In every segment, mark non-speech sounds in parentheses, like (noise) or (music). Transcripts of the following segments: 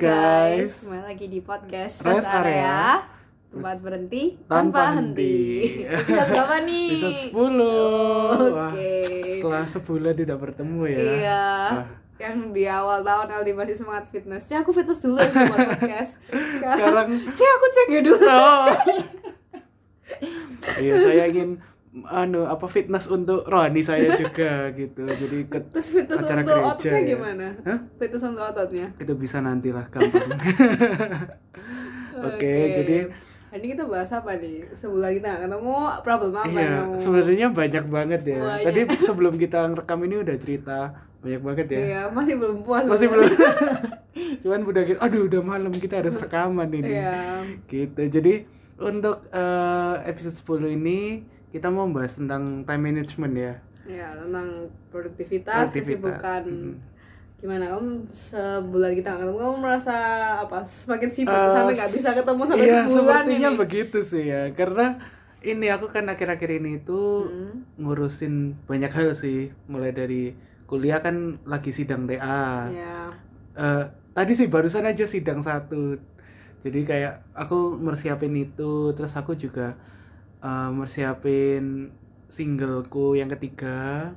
Guys, kembali lagi di podcast Rest Rest Area, Area. tempat berhenti Tanpa tanpa, henti. (laughs) Episode berapa nih? Episode 10 Oh, Oke. Setelah sebulan tidak bertemu ya Iya. Wah, Yang di awal tahun Aldi masih semangat fitness. Cek aku fitness dulu ya sama podcast. Sekarang, Sekarang cek aku cek ya dulu. oh. (laughs) Iya saya ingin anu apa fitness untuk rohani saya (laughs) juga gitu jadi ke Terus fitness acara untuk gereja ototnya ya. gimana? Hah? Fitness untuk ototnya. itu bisa nantilah gampang (laughs) (laughs) oke jadi Hari ini kita bahas apa nih? Sebulan kita nggak ketemu, problem apa iya kamu? sebenarnya banyak banget ya Banyak. tadi sebelum kita ngerekam ini udah cerita banyak banget ya Iya, masih belum puas. masih belum cuman udah gitu aduh udah malam kita harus rekaman ini Iya. gitu jadi untuk eh, episode 10 ini kita mau bahas tentang time management ya Ya, tentang produktivitas, Produktivitas. kesibukan. Mhm. Gimana kamu sebulan kita nggak ketemu, kamu merasa apa? Semakin sibuk Eh, sampai nggak bisa ketemu sampai iya, sebulan sepertinya ini. begitu sih ya karena ini aku kan akhir-akhir ini tuh Hmm. ngurusin banyak hal sih mulai dari kuliah kan lagi sidang TA Ya, Eh, tadi sih barusan aja sidang satu jadi kayak aku mersiapin itu terus aku juga eh, mersiapin singleku yang ketiga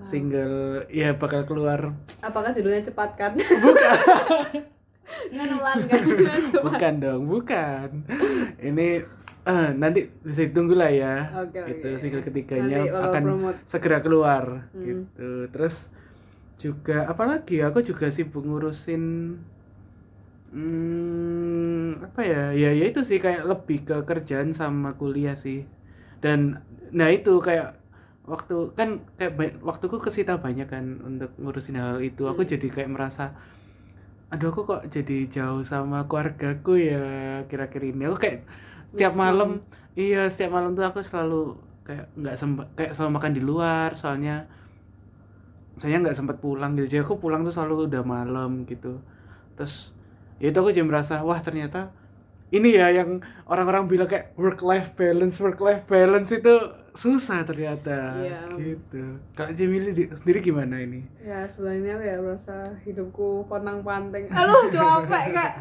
single ya bakal keluar apakah judulnya cepat kan? bukan (laughs) Nggak nulan kan? (laughs) Bukan dong bukan ini eh, nanti bisa ditunggu lah ya oke. itu single ketiganya Nanti akan promote. segera keluar Hmm. gitu terus juga apalagi aku juga sibuk ngurusin hmm, apa ya? Ya ya itu sih kayak lebih ke kerjaan sama kuliah sih. Dan nah itu kayak waktu kan kayak ba- waktuku kesita banyak kan untuk ngurusin hal itu. Aku Hmm. jadi kayak merasa aduh aku kok jadi jauh sama keluargaku ya? Kira-kira ini. Aku kayak setiap malam iya setiap malam tuh aku selalu kayak nggak sempat kayak selalu makan di luar. Soalnya saya nggak sempat pulang gitu. Jadi aku pulang tuh selalu udah malam gitu. Terus itu aku jadi merasa wah ternyata ini ya yang orang-orang bilang kayak work life balance work life balance itu susah ternyata Iya. gitu kalau Jamili di- sendiri gimana ini Ya aku ya merasa hidupku ponang panting. Aduh capek kak.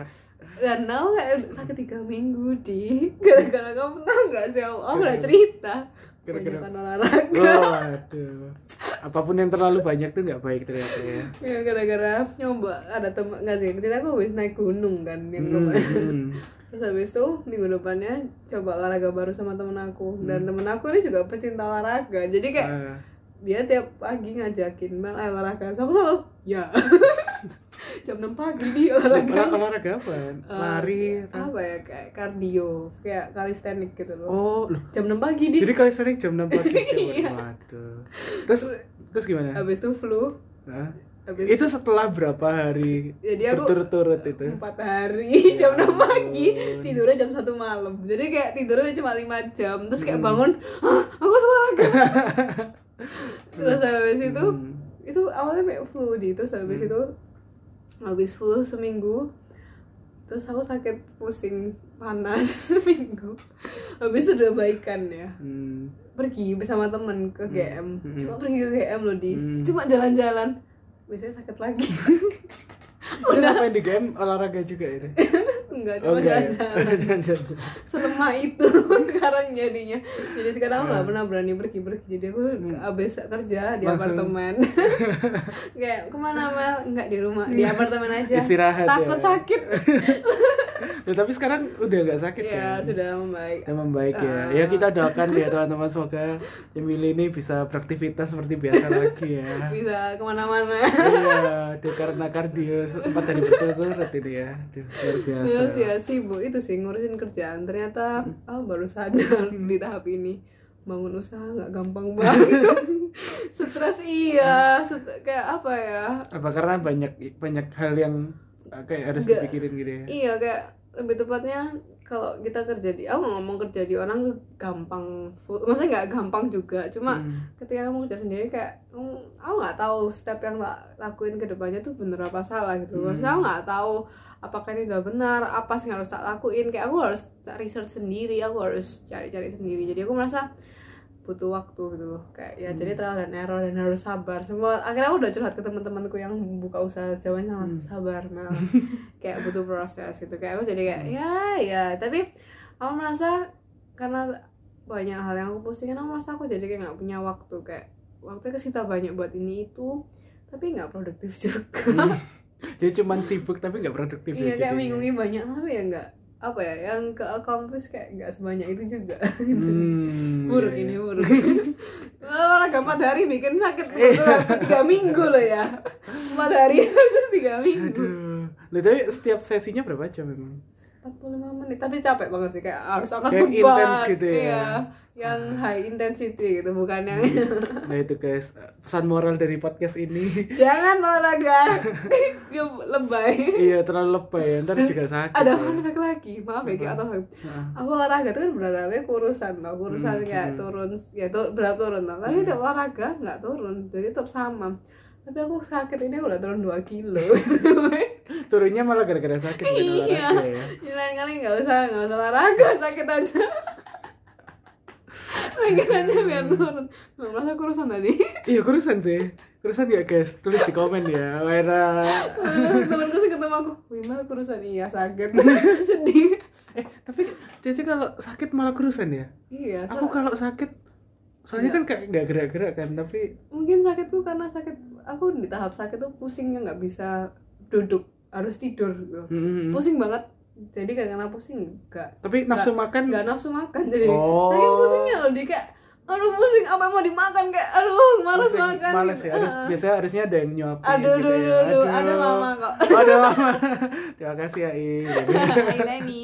Dan tahu kayak sakit tiga minggu di gara-gara kamu tahu nggak sih aku, aku udah cerita. Kebanyakan olahraga. oh aduh apa pun yang terlalu banyak tuh nggak baik ternyata ya Ya gara-gara nyoba ada teman nggak sih cerita aku habis naik gunung kan yang Hmm, hmm. Terus habis itu minggu depannya coba olahraga baru sama temen aku dan temen aku ini juga pecinta olahraga. Jadi kayak Ah, dia tiap pagi ngajakin bang ayo olahraga. So aku selalu ya. (laughs) Jam 6 pagi dia olahraga. olah- olahraga apa? Eh, lari atau- apa ya? Kayak kardio kayak kalistenik gitu loh. Oh loh. Jam 6 pagi di jadi kalian sering jam 6 pagi (laughs) Iya. waduh. Terus terus gimana? Habis itu flu. Hah? habis itu setelah berapa hari jadi aku berturut-turut itu? empat hari Ya (laughs) jam 6 pagi. tidurnya jam satu malam. Jadi kayak tidurnya cuma lima jam. Terus Hmm. kayak bangun Hah, aku olahraga. (laughs) Terus habis itu Hmm. itu awalnya kayak flu di terus habis itu habis flu seminggu terus aku sakit pusing panas (laughs) seminggu habis udah baikan ya Hmm. pergi bersama temen ke GM Hmm. cuma pergi ke GM loh di Hmm. cuma jalan-jalan biasanya sakit lagi (laughs) Itu ngapain di game olahraga juga itu? (laughs) enggak Oh cuma ya? jalan-jalan. (laughs) Selemah itu (laughs) sekarang jadinya. Jadi sekarang nggak Hmm. pernah berani pergi-pergi. Jadi aku abis kerja di Langsung- apartemen. (laughs) Kayak ke mana Mel? Nggak di rumah di apartemen aja. Istirahat ya. takut sakit Ya, tapi sekarang udah nggak sakit ya kan? sudah membaik Udah membaik ya. Ah. Ya kita doakan ya teman-teman semoga Emily ini bisa beraktivitas seperti biasa lagi ya. bisa ke mana-mana iya, aduh, karena kardio empat hari berturut-turut ini ya. Aduh, luar biasa. terus ya sibuk itu sih ngurusin kerjaan ternyata oh baru sadar (laughs) di tahap ini bangun usaha nggak gampang banget (laughs) stres iya stres- kayak apa ya Apa karena banyak banyak hal yang uh, kayak harus Nggak. dipikirin gitu ya? iya kayak lebih tepatnya kalau kita kerja di aku ngomong kerja di orang gampang full maksudnya nggak gampang juga cuma Hmm. ketika kamu kerja sendiri kayak hmm, aku nggak tahu step yang tak lakuin ke depannya tuh bener apa salah gitu Hmm. maksudnya aku nggak tahu apakah ini udah benar apa sih yang harus tak lakuin kayak aku harus research sendiri aku harus cari-cari sendiri jadi aku merasa butuh waktu gitu loh kayak ya Hmm. jadi trial dan error dan harus sabar semua akhirnya aku udah curhat ke teman-temanku yang buka usaha jawabannya sama Hmm. sabar Mel (laughs) kayak butuh proses gitu kayak aku jadi kayak Hmm. ya ya tapi aku merasa karena banyak hal yang aku pusingin aku merasa aku jadi kayak nggak punya waktu kayak waktu kesita banyak buat ini itu tapi nggak produktif (laughs) juga Hmm. Jadi cuman sibuk tapi nggak produktif iya ya kayak jadinya. mingguin banyak tapi ya nggak apa ya yang ke accomplish kayak nggak sebanyak itu juga Hmm, (laughs) buruk iya, ini iya. buruk olahraga (laughs) empat hari bikin sakit perut (laughs) tiga minggu loh ya empat hari terus tiga minggu Aduh. Tapi setiap sesinya berapa jam memang? 45 menit tapi capek banget sih kayak harus angkat Kayak beban intens gitu ya? iya yang high intensity gitu bukan yang (laughs) Nah itu guys, pesan moral dari podcast ini. jangan olahraga (laughs) lebay iya terlalu lebay ya, ntar juga sakit. ada ya. fun fact lagi maaf ya kayak atau Heeh. aku olahraga itu kan beratnya kurusan tau kurusan Hmm, kayak hmm. turun ya tuh berat turun tau tapi tidak olahraga nggak turun jadi tetap sama tapi aku sakit ini udah turun 2 kilo (laughs) Turunnya malah gara-gara sakit Iya. ya. Lain kali nggak usah nggak usah olahraga sakit aja sakit aja biar turun nggak merasa kurusan tadi Iya kurusan sih. Kurusan ya guys, tulis di komen ya. Wera. temanku sih ketemu aku wih malah kurusan iya sakit (laughs) sedih Eh tapi Cece kalau sakit malah kurusan ya? iya so- Aku kalau sakit, soalnya kan kayak nggak gerak-gerak kan, tapi mungkin sakitku karena sakit aku di tahap sakit tuh pusingnya nggak bisa duduk harus tidur gitu. Mm-mm. pusing banget jadi karena pusing enggak tapi nafsu makan nggak nafsu makan jadi Oh. saking pusingnya loh di kayak aduh pusing apa yang mau dimakan kayak aduh males pusing, makan males ya. Harus, Ah. biasanya harusnya ada yang nyuapin aduh gitu aduh ya. aduh aduh ada mama kok Ada mama. (laughs) Terima kasih ya I. Hai Leni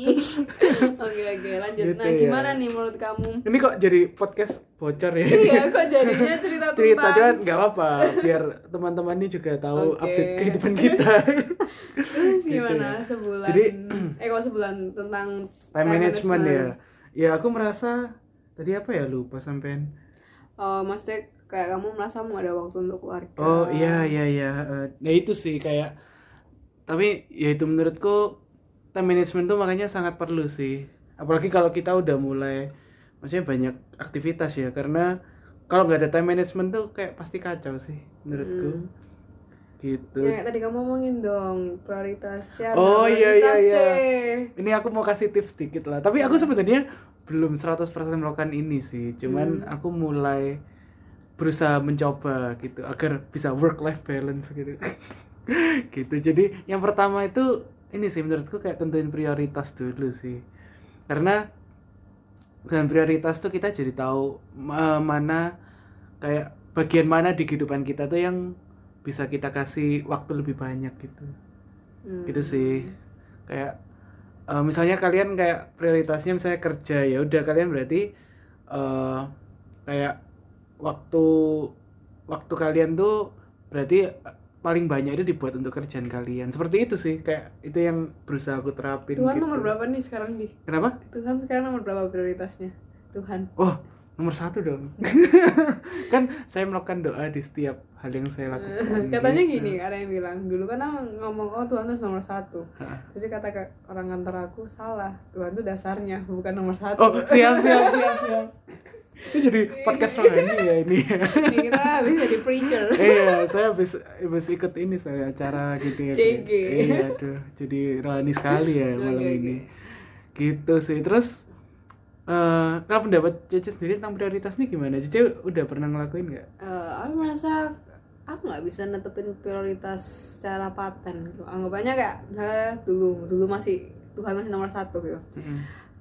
(laughs) oke oke lanjut Gitu nah ya. gimana nih menurut kamu Ini kok jadi podcast bocor ya? iya kok jadinya cerita (laughs) Cerita tentang cuman nggak apa-apa biar teman-teman ini juga tahu Oke. update kehidupan kita. terus Gitu gimana ya. sebulan Jadi- eh kok sebulan tentang Time management ya. Ya aku merasa tadi apa ya lupa sampean. oh maksudnya kayak kamu merasa mau ada waktu untuk keluarga Oh iya iya iya. Eh, Nah itu sih kayak tapi ya itu menurutku time management tuh makanya sangat perlu sih. Apalagi kalau kita udah mulai maksudnya banyak aktivitas ya karena kalau nggak ada time management tuh kayak pasti kacau sih menurutku. Hmm. Gitu. Ya, kayak tadi kamu ngomongin dong prioritas cara Oh, iya, iya, iya. C. Ini aku mau kasih tips sedikit lah. Tapi aku sebenarnya belum 100% melakukan ini sih. Cuman aku mulai berusaha mencoba gitu agar bisa work life balance gitu. (laughs) gitu. Jadi yang pertama itu ini sih menurutku kayak tentuin prioritas dulu sih. Karena dengan prioritas tuh kita jadi tahu ma- mana kayak bagian mana di kehidupan kita tuh yang bisa kita kasih waktu lebih banyak gitu Hmm. gitu sih kayak eh, misalnya kalian kayak prioritasnya misalnya kerja ya udah kalian berarti eh kayak waktu waktu kalian tuh berarti eh, paling banyak itu dibuat untuk kerjaan kalian seperti itu sih kayak itu yang berusaha aku terapin Tuhan gitu. nomor berapa nih sekarang di? kenapa Tuhan sekarang nomor berapa prioritasnya? Tuhan. oh nomor satu dong (laughs) kan saya melakukan doa di setiap hal yang saya lakukan Katanya gitu. gini, ada yang bilang dulu kan ngomong oh Tuhan tuh nomor satu. Hah. Tapi kata ke orang kantor aku salah. Tuhan tuh dasarnya bukan nomor satu. oh siap siap siap siap (laughs) ini jadi podcast rohani ya ini Dikira habis jadi preacher. (laughs) iya saya habis habis ikut ini saya acara gitu ya CG. iya aduh jadi rohani sekali ya malam oke. ini gitu sih terus eh kalau pendapat Cece sendiri tentang prioritas nih gimana? Cece udah pernah ngelakuin nggak? Eh, aku merasa aku nggak bisa netepin prioritas secara paten gitu. Anggapannya kayak nah, dulu dulu masih Tuhan masih nomor satu gitu.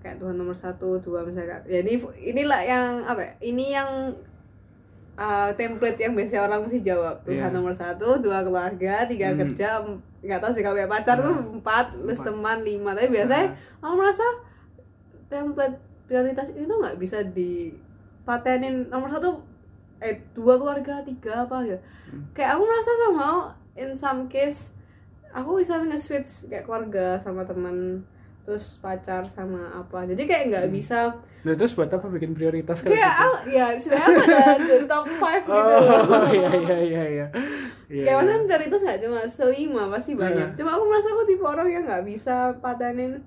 Kayak Tuhan nomor satu dua misalnya kayak- ya ini inilah yang apa ya, ini yang uh, template yang biasanya orang mesti jawab. Tuhan Iya. nomor satu dua keluarga tiga Hmm. kerja nggak tahu sih kalau kayak pacar tuh empat plus Empat. teman lima. Tapi biasanya aku merasa template prioritas ini tuh nggak bisa dipatenin nomor satu eh dua keluarga tiga apa gitu Hmm. kayak aku merasa sama in some case aku bisa nge-switch kayak keluarga sama teman terus pacar sama apa jadi kayak nggak Hmm. bisa nah terus buat apa bikin prioritas kayak gitu? ah, ya istilahnya ada dari top 5 gitu oh loh (laughs) iya iya iya iya Iya, kayak iya. maksudnya prioritas nggak cuma selima pasti banyak Heeh. cuma aku merasa aku tipe orang yang nggak bisa patanin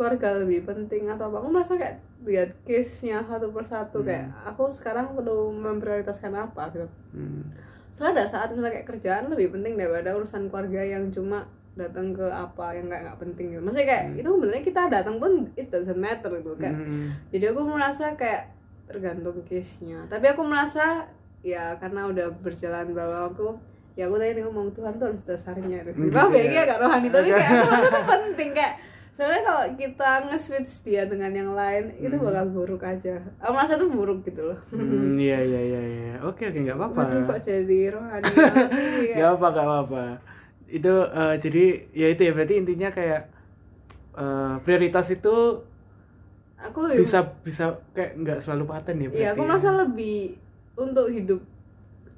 keluarga lebih penting atau apa aku merasa kayak lihat case nya satu persatu Hmm. kayak aku sekarang perlu memprioritaskan apa gitu Hmm. soalnya ada saat misalnya kayak kerjaan lebih penting daripada urusan keluarga yang cuma datang ke apa yang nggak nggak penting gitu maksudnya kayak itu sebenarnya kita datang pun it doesn't matter gitu kayak Hmm. jadi aku merasa kayak tergantung case nya tapi aku merasa ya karena udah berjalan berapa waktu ya aku tadi ngomong Tuhan tuh harus dasarnya itu Hmm, maaf ya ya. agak rohani tapi kayak aku merasa itu penting kayak sebenarnya kalau kita nge-switch dia dengan yang lain itu Hmm. bakal buruk aja aku merasa itu buruk gitu loh Hmm, iya iya iya iya. Oke oke nggak apa-apa. Aduh kok jadi rohani (laughs) sih, kayak- Gak apa gak apa. Itu eh, jadi ya itu ya berarti intinya kayak eh, prioritas itu aku lebih bisa bisa kayak nggak selalu paten ya berarti. Iya, aku ya. merasa lebih untuk hidup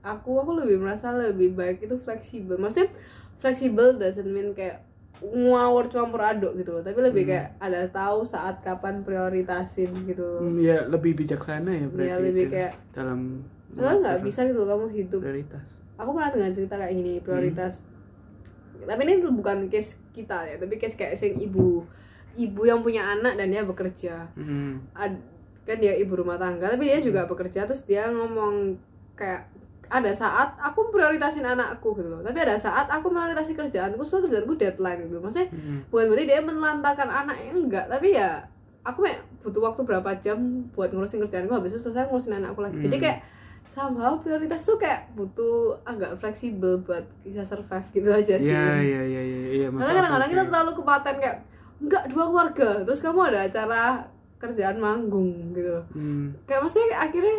aku aku lebih merasa lebih baik itu fleksibel. Maksudnya fleksibel doesn't mean kayak ngawur campur aduk gitu loh, tapi lebih Hmm. kayak ada tahu saat kapan prioritasin gitu loh. Hmm, ya lebih bijaksana ya berarti. Iya, lebih itu kayak dalam soalnya nggak bisa gitu loh kamu hidup. prioritas. Aku pernah dengar cerita kayak gini prioritas. Tapi ini tuh bukan case kita ya, tapi case kayak sing ibu ibu yang punya anak dan dia bekerja. Hmm. ad- kan dia ibu rumah tangga tapi dia juga bekerja terus dia ngomong kayak ada saat aku prioritasin anakku gitu loh tapi ada saat aku prioritasin kerjaanku soalnya kerjaanku deadline gitu maksudnya Hmm. bukan berarti dia menelantarkan anaknya enggak tapi ya aku kayak butuh waktu berapa jam buat ngurusin kerjaanku habis itu selesai ngurusin anakku lagi jadi Hmm. kayak somehow prioritas tuh kayak butuh agak fleksibel buat bisa survive gitu aja sih Iya iya iya iya iya. masuk soalnya kadang-kadang kita sih. terlalu kepaten kayak enggak dua keluarga terus kamu ada acara kerjaan manggung gitu loh Hmm. kayak maksudnya akhirnya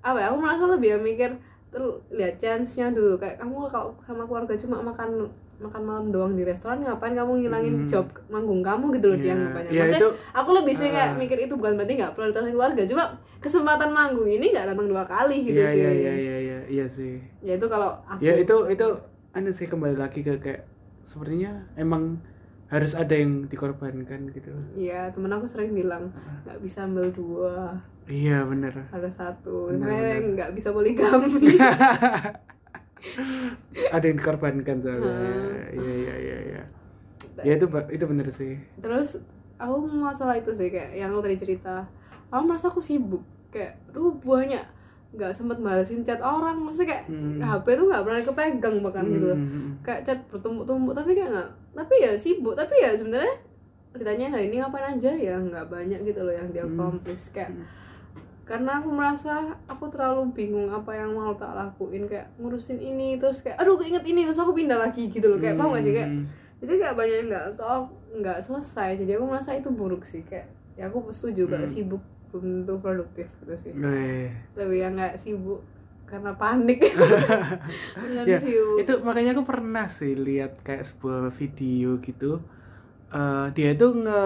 apa ya aku merasa lebih ya mikir ter- lihat chance-nya dulu kayak kamu kalau sama keluarga cuma makan makan malam doang di restoran ngapain kamu ngilangin Hmm. job manggung kamu gitu loh Iya. dia anggapannya Ya maksudnya itu aku lebih sih kayak Ah. mikir itu bukan berarti nggak prioritasin keluarga cuma kesempatan manggung ini nggak datang dua kali gitu iya sih iya iya iya iya iya sih. ya itu kalau aku Ya itu itu anu sih kembali lagi ke kayak sepertinya emang harus ada yang dikorbankan gitu. Iya, temen aku sering bilang nggak bisa ambil dua, Iya bener. ada satu. Benar. nggak bisa poligami. (laughs) ada yang dikorbankan soalnya. Hmm. Iya iya iya iya. Ya itu itu bener sih. Terus aku masalah itu sih kayak yang aku tadi cerita. Aku merasa aku sibuk kayak, duh banyak nggak sempet balesin chat orang, maksudnya kayak Hmm. HP tuh nggak pernah kepegang bahkan gitu. Hmm. Kayak chat bertumpuk-tumpuk tapi kayak nggak, tapi ya sibuk, tapi ya sebenarnya ditanya hari ini ngapain aja ya nggak banyak gitu loh yang dia Hmm. kayak Hmm. Karena aku merasa aku terlalu bingung apa yang mau tak lakuin kayak ngurusin ini terus kayak aduh keinget ini terus aku pindah lagi gitu loh kayak paham gak sih? Kayak Hmm. jadi kayak banyak yang nggak kok nggak selesai. Jadi aku merasa itu buruk sih kayak ya aku setuju gak Hmm. sibuk belum tentu produktif gitu sih. Eh, lebih yang nggak sibuk karena panik. (laughs) Dengan Ya, sibuk itu makanya aku pernah sih lihat kayak sebuah video gitu. Eh, dia itu nge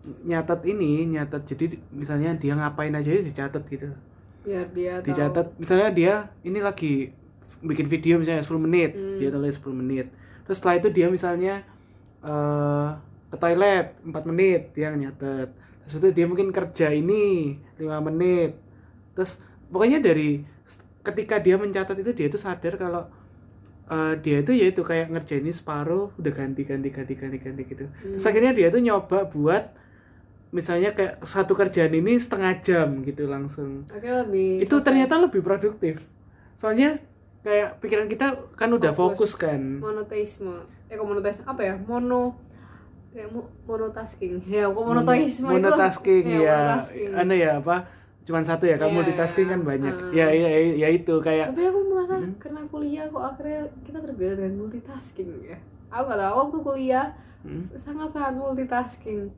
nyatat ini nyatat jadi misalnya dia ngapain aja dicatat gitu. Biar dia tahu. Dicatat misalnya dia ini lagi bikin video misalnya 10 menit. Hmm. dia tulis 10 menit. Terus setelah itu dia misalnya eh ke toilet 4 menit dia nyatet. Terus itu dia mungkin kerja ini 5 menit. Terus pokoknya dari ketika dia mencatat itu dia itu sadar kalau eh, dia itu ya itu kayak ngerjain ini separuh udah ganti ganti ganti ganti ganti gitu. Terus Hmm. akhirnya dia tuh nyoba buat misalnya kayak satu kerjaan ini setengah jam gitu langsung. Akhirnya lebih itu selesai. ternyata lebih produktif. Soalnya kayak pikiran kita kan udah fokus, Fokus. kan. Monoteisme. Eh kok monoteisme? Apa ya? Mono kayak mo- monotasking. (laughs) Ya kok monoteisme itu. monotasking Iya, (laughs) ya. monotasking. anu ya apa? Cuman satu ya kalau Iya, multitasking iya. kan banyak. Hmm. ya ya ya, ya itu kayak tapi aku merasa Hmm. karena kuliah kok akhirnya kita terbiasa dengan multitasking ya. Aku gak tahu waktu kuliah hmm, sangat sangat multitasking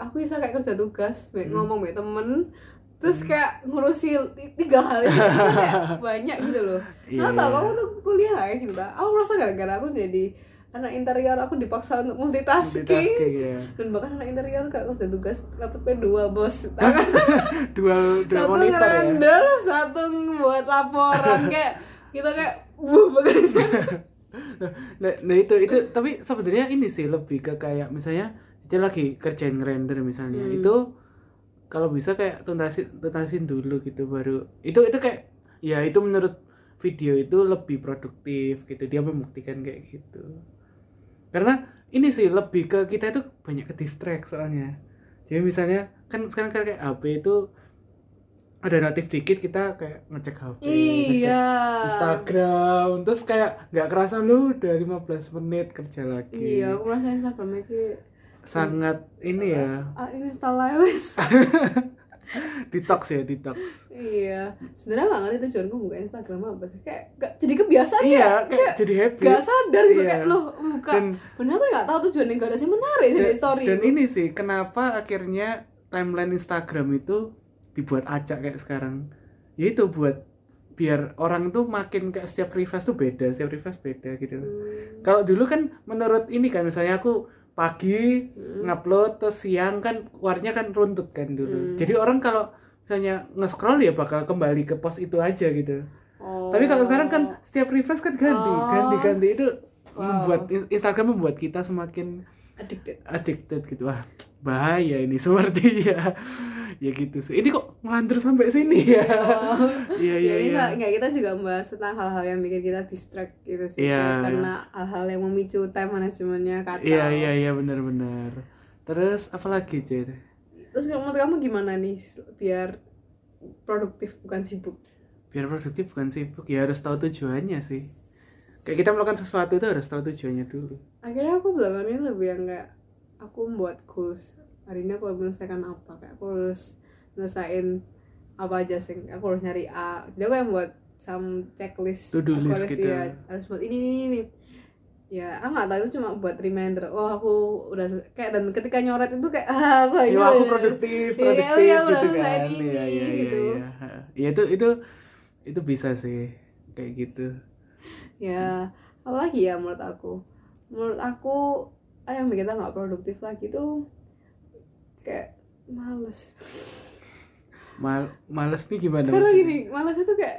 aku bisa kayak kerja tugas baik Hmm. ngomong baik temen terus kayak ngurusi ti- tiga hal itu kayak (laughs) banyak gitu loh. Tahu iya. kamu tuh kuliah kayak gitu tak aku merasa gara-gara aku jadi anak interior aku dipaksa untuk multitasking, multitasking ya dan bahkan anak interior kayak kerja tugas laptopnya dua bos. (laughs) Dual dual satu monitor ya? ngerendel satu buat laporan (laughs) kayak kita kayak wuh bekerja nah, nah itu itu tapi sebenarnya ini sih lebih ke kayak misalnya dia lagi kerjain render misalnya. Hmm. itu kalau bisa kayak tuntasin tuntasin dulu gitu baru. Itu itu kayak ya itu menurut video itu lebih produktif gitu. Dia membuktikan kayak gitu. Karena ini sih lebih ke kita itu banyak ke distract soalnya. Jadi misalnya kan sekarang kan kayak HP itu ada notif dikit kita kayak ngecek HP ngecek iya. Instagram. Terus kayak nggak kerasa lu udah 15 menit kerja lagi. Iya aku merasa Instagramnya kayak sangat ini ya. Ah wes (laughs) detox ya detox. Iya. Sebenarnya nggak ngerti tujuanku buka Instagram apa sih. Kayak gak, jadi kebiasaan iya ya kayak jadi happy gak sadar gitu Iya. kayak loh buka. Dan bener nggak tahu tujuannya gak ada sih menarik sih story dan ini sih kenapa akhirnya timeline Instagram itu dibuat acak kayak sekarang? Ya itu buat biar orang tuh makin kayak setiap refresh tuh beda setiap refresh beda gitu. Hmm, kalau dulu kan menurut ini kan misalnya aku pagi hmm. ngupload terus siang kan warnanya kan runtut kan dulu Hmm. jadi orang kalau misalnya nge-scroll ya bakal kembali ke post itu aja gitu Oh. tapi kalau sekarang kan setiap refresh kan ganti Oh. ganti ganti itu Wow. membuat Instagram membuat kita semakin addicted. Addicted gitu. Wah bahaya ini seperti (laughs) ya. Ya gitu sih. Ini kok ngelantur sampai sini ya? Iya. (laughs) Iya Jadi iya. nggak kita juga membahas tentang hal-hal yang bikin kita distract gitu sih. Iya, Kayak karena hal-hal yang memicu time manajemennya kacau. Iya iya iya benar-benar terus apa lagi Jay terus kalau menurut kamu gimana nih biar produktif bukan sibuk? Biar produktif bukan sibuk ya harus tahu tujuannya sih kayak kita melakukan sesuatu itu harus tahu tujuannya dulu. Akhirnya aku belakangan ini lebih yang kayak aku membuat goals. Hari ini aku menyelesaikan apa? Kayak aku harus nyelesain apa aja sih? Aku harus nyari A. Jadi aku yang buat some checklist. To-do aku list harus gitu. ya, harus buat ini ini ini. Ya aku nggak tahu itu cuma buat reminder. Oh aku udah kayak dan ketika nyoret itu kayak (laughs) ah aku ya aku produktif Iya, produktif iya, udah gitu selesai kan. ini, iya iya iya gitu. iya ya itu itu itu bisa sih kayak gitu ya apalagi ya menurut aku. Menurut aku ah, yang bikin kita nggak produktif lagi tuh kayak males. Mal males nih gimana karena maksudnya? gini males itu kayak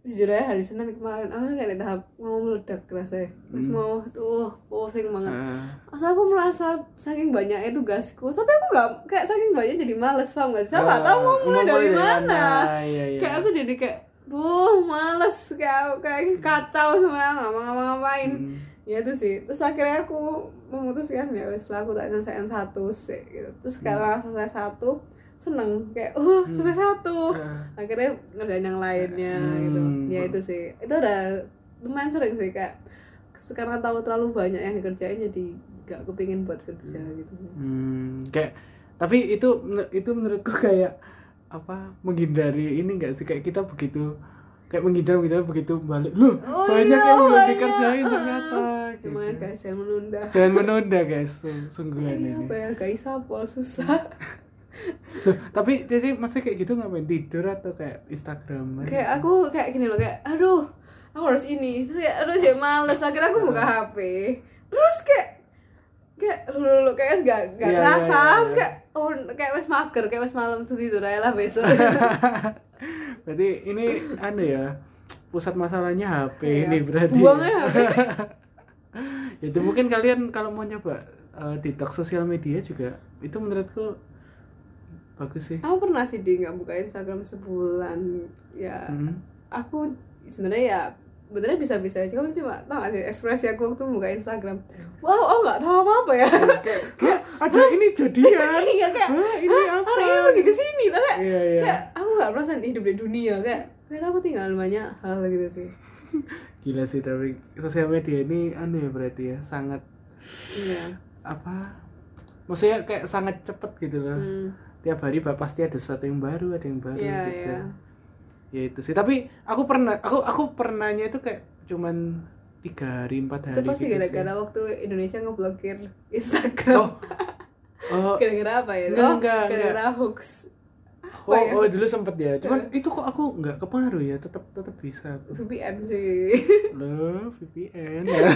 jujur aja hari Senin kemarin aku kayak di tahap mau meledak rasanya. Terus Hmm. mau tuh pusing banget. Ah, Masa aku merasa saking banyaknya tugasku tapi aku nggak kayak saking banyak jadi males paham gak sih? Saya nggak ah, tahu mau mulai dari mana? Iya, iya. kayak aku jadi kayak duh males. Kayak kayak kacau semuanya nggak mau ngapa-ngapain. Hmm. ya itu sih. Terus akhirnya aku memutuskan ya wes lah aku tak nyelesain satu sih gitu. Terus karena selesai satu seneng. Kayak oh selesai satu. Ah, akhirnya ngerjain yang lainnya gitu. Hmm. ya itu sih. Itu udah lumayan sering sih kayak sekarang tahu terlalu banyak yang dikerjain jadi gak kepingin buat kerja gitu sih. Hmm, kayak tapi itu itu menurutku kayak apa menghindari ini enggak sih? Kayak kita begitu kayak menghindar menghindar begitu balik loh Oh banyak iya, yang belum banyak. dikerjain (laughs) ternyata gitu. guys jangan menunda? Jangan menunda guys sung- sungguhan Iya, ini. apa ya guys apa susah. (laughs) Loh, tapi Cici masih kayak gitu ngapain? Tidur atau kayak Instagram kayak aku kayak gini loh kayak aduh aku harus ini. Terus kayak aduh sih males. Akhirnya aku buka HP terus kayak kayak lu lu kayak gak gak iya, kerasa iya, iya. terus kayak oh kayak wes mager kayak wes malam tuh tidur aja lah besok (laughs) berarti ini anu ya pusat masalahnya HP Iya. ini berarti buangnya ya. HP (laughs) itu mungkin kalian kalau mau nyoba eh, detox sosial media juga itu menurutku bagus sih aku pernah sih di nggak buka Instagram sebulan ya Hmm. aku sebenarnya ya benernya bisa-bisa aja. Aku cuma tau gak sih ekspresi aku waktu buka Instagram. Wow oh nggak tahu apa apa ya kayak, (laughs) kayak ada ini jadian? (laughs) Iya kayak ini apa? orang ini pergi ke sini tuh kayak iya iya. Kayak aku nggak merasa hidup di dunia kayak kayak aku tinggal banyak hal gitu sih. (laughs) Gila sih tapi sosial media ini anu ya berarti ya sangat iya. apa maksudnya kayak sangat cepet gitu loh. Hmm. tiap hari pasti ada sesuatu yang baru ada yang baru iya gitu. iya ya itu sih. Tapi aku pernah aku aku pernahnya itu kayak cuman tiga hari empat hari itu pasti gitu gara-gara waktu Indonesia ngeblokir (laughs) Instagram. Oh oh. Gara-gara apa ya? Enggak, oh enggak, gara-gara hoax. Oh, ya? oh dulu sempet ya. Cuman itu kok aku nggak kepengaruh ya. Tetap tetap bisa aku VPN sih. Loh, VPN ya.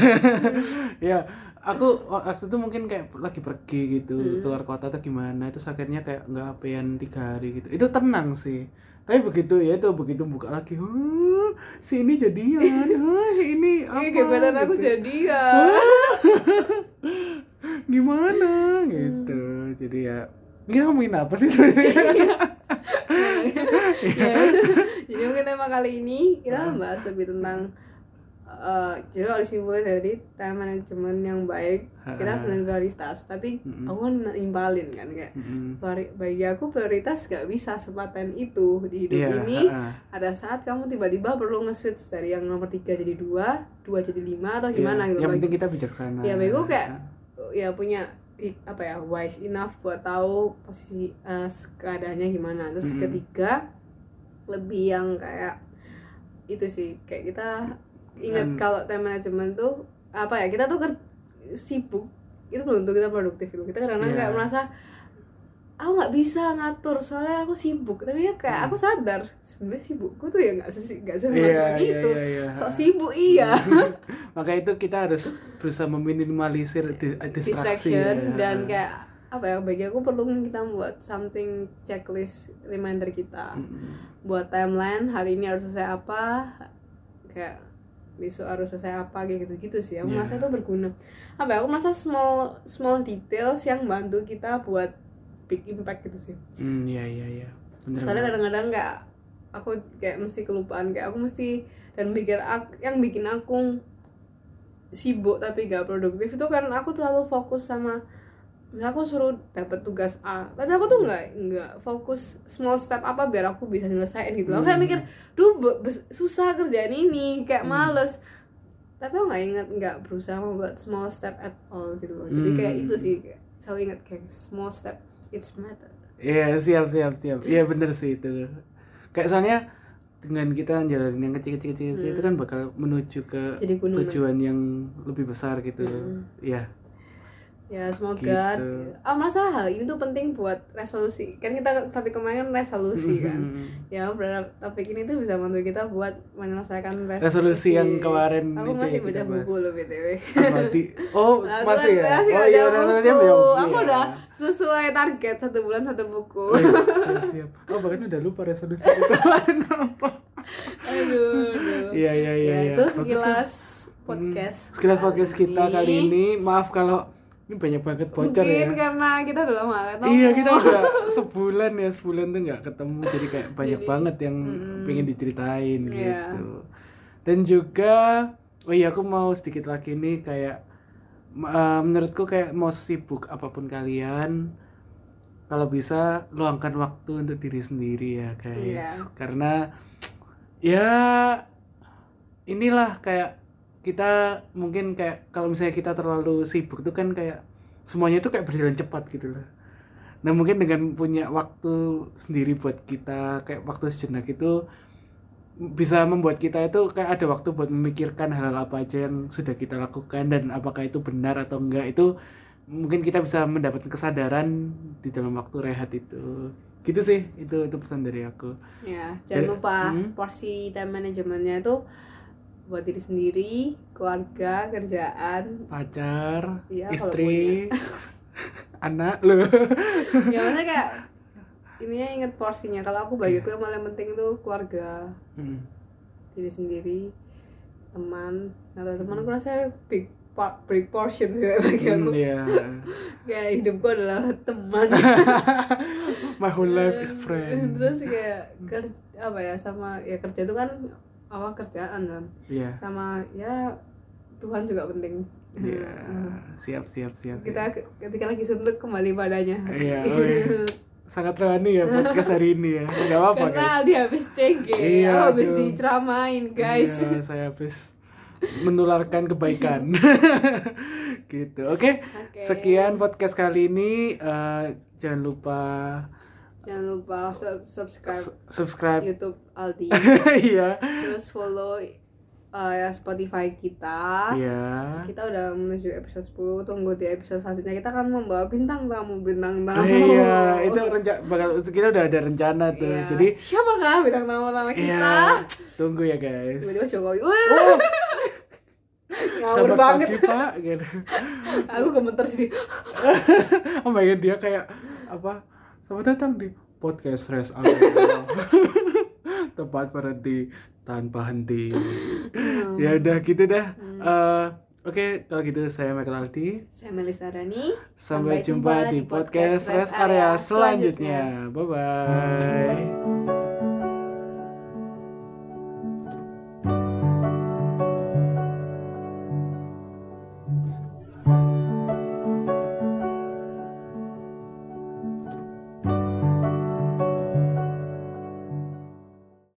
(laughs) ya, aku waktu itu mungkin kayak lagi pergi gitu Hmm. keluar kota atau gimana. Itu akhirnya kayak nggak HP-an tiga hari gitu. Itu tenang sih. Tapi begitu ya itu begitu buka lagi, "Huh, si ini jadian, huh, si ini (laughs) apa? Iya, gebetan aku gitu. jadi ya. (laughs) Gimana gitu. Jadi ya kita ngomongin apa sih sebenarnya? (laughs) Ya, Jadi mungkin tema kali ini kita membahas lebih tentang eh, jadi kalau disimpulin dari time management yang baik. Kita harus dengan prioritas. Tapi Mm-mm. aku kan nimpalin kan kayak bari- bagi aku prioritas gak bisa sepaten itu di hidup Iya, ini. ha-ha. ada saat kamu tiba-tiba perlu nge-switch dari yang nomor tiga jadi dua dua jadi lima atau gimana Iya, gitu. yang penting kita bijaksana. Ya bagi aku kayak ya punya apa ya wise enough buat tahu posisi eh, keadaannya gimana. Terus Mm-mm. ketiga lebih yang kayak itu sih. Kayak kita ingat Dan- kalau time management tuh apa ya kita tuh ker- sibuk itu belum tentu kita produktif gitu kita kadang-kadang Iya. kayak merasa aku nggak bisa ngatur soalnya aku sibuk tapi ya kayak Hmm. aku sadar sebenarnya sibukku tuh ya nggak sesi nggak semuanya iya, gitu iya, iya. sok sibuk iya (laughs) maka itu kita harus berusaha meminimalisir di- distraksi distraction ya. dan kayak apa ya bagi aku perlu kita buat something checklist reminder kita Mm-mm. buat timeline hari ini harus selesai apa kayak besok harus selesai apa kayak gitu gitu sih aku Iya. merasa itu berguna apa ya aku merasa small small details yang bantu kita buat big impact gitu sih Hmm, iya iya iya. Bener. soalnya kadang-kadang kayak aku kayak mesti kelupaan kayak aku mesti dan mikir aku yang bikin aku sibuk tapi gak produktif itu kan aku terlalu fokus sama misalnya aku suruh dapat tugas A tapi aku tuh nggak nggak fokus small step apa biar aku bisa nyelesain gitu aku kayak Hmm. mikir duh be- bes- susah kerjaan ini kayak Hmm. males tapi aku nggak ingat nggak berusaha membuat small step at all gitu loh jadi kayak Hmm. itu sih kayak selalu ingat kayak small step it's matter Iya siap siap siap. Iya bener sih itu. Kayak soalnya dengan kita jalanin yang kecil-kecil kecil itu kan bakal menuju ke gunung tujuan yang lebih besar gitu. Hmm. Iya. Ya semoga Gitu. ah merasa hal ini tuh penting buat resolusi kan kita topik kemarin kan resolusi kan Mm-mm. ya berharap topik ini tuh bisa bantu kita buat menyelesaikan resolusi, Resolusi yang kemarin aku itu masih ya baca buku loh btw di (laughs) Oh, Aku masih kan ya? masih oh iya, buku. resolusinya belum. aku Iya. udah sesuai target satu bulan satu buku Oh, iya, siap, (laughs) siap. Oh, bahkan udah lupa resolusi itu (laughs) kemarin apa. aduh. Iya, iya, iya. ya iya. itu lah. sekilas Hmm, podcast Sekilas podcast kita kali ini. Maaf kalau ini banyak banget bocor mungkin ya. karena kita udah lama gak ketemu Iya kita udah sebulan ya sebulan tuh nggak ketemu jadi kayak (laughs) banyak Jadi, banget yang mm, pengen diceritain Iya. gitu. Dan juga oh iya aku mau sedikit lagi nih kayak eh, menurutku kayak mau sibuk apa pun kalian kalau bisa luangkan waktu untuk diri sendiri ya guys. Iya. Karena ya inilah kayak kita mungkin kayak kalau misalnya kita terlalu sibuk tuh kan kayak semuanya itu kayak berjalan cepat gitu loh. Nah mungkin dengan punya waktu sendiri buat kita kayak waktu sejenak itu bisa membuat kita itu kayak ada waktu buat memikirkan hal-hal apa aja yang sudah kita lakukan dan apakah itu benar atau enggak itu mungkin kita bisa mendapatkan kesadaran di dalam waktu rehat itu gitu sih itu itu pesan dari aku Ya, jangan lupa hmm. porsi time manajemennya itu buat diri sendiri, keluarga, kerjaan. pacar Iya, kalau istri (laughs) anak lo ya maksudnya kayak ininya inget porsinya. Kalau aku bagi aku yang paling penting itu keluarga, Hmm. diri sendiri, teman. Atau teman aku rasa big part, big portion sih (laughs) bagi Hmm, aku. iya. (laughs) Kayak hidupku adalah teman. my whole life is friend Terus kayak kerja apa ya sama ya kerja itu kan apa kerjaan kan. iya. Sama ya Tuhan juga penting. iya (laughs) siap siap siap. Kita ke- ketika lagi suntuk kembali padanya. Iya, (laughs) oh iya. sangat rohani ya podcast hari ini ya. Nggak apa-apa karena guys. Aldi habis CG Iya, aku habis diceramain guys. Iya, (laughs) saya habis menularkan kebaikan. Gitu. Oke Oke. sekian podcast kali ini. Eh, jangan lupa jangan lupa sub- subscribe su- subscribe. YouTube Aldi. (laughs) Iya. Terus follow uh, ya Spotify kita. Iya. Kita udah menuju episode 10 tunggu di episode selanjutnya. Kita akan membawa bintang tamu bintang tamu. Iya. Itu rencana bakal kita udah ada rencana tuh. Iya. jadi siapakah bintang tamu pertama kita? Iya tunggu ya guys. Tiba-tiba Jokowi. Oh, ngawur banget pagi pak gitu. Aku gemeter sih. (laughs) Oh my god dia kayak apa selamat datang di podcast res Area. (laughs) tempat berhenti tanpa henti. Ya udah gitu dah. Eh, oke kalau gitu saya Michael Aldi. Saya Melisa Rani. Sampai, jumpa di podcast res area selanjutnya. bye bye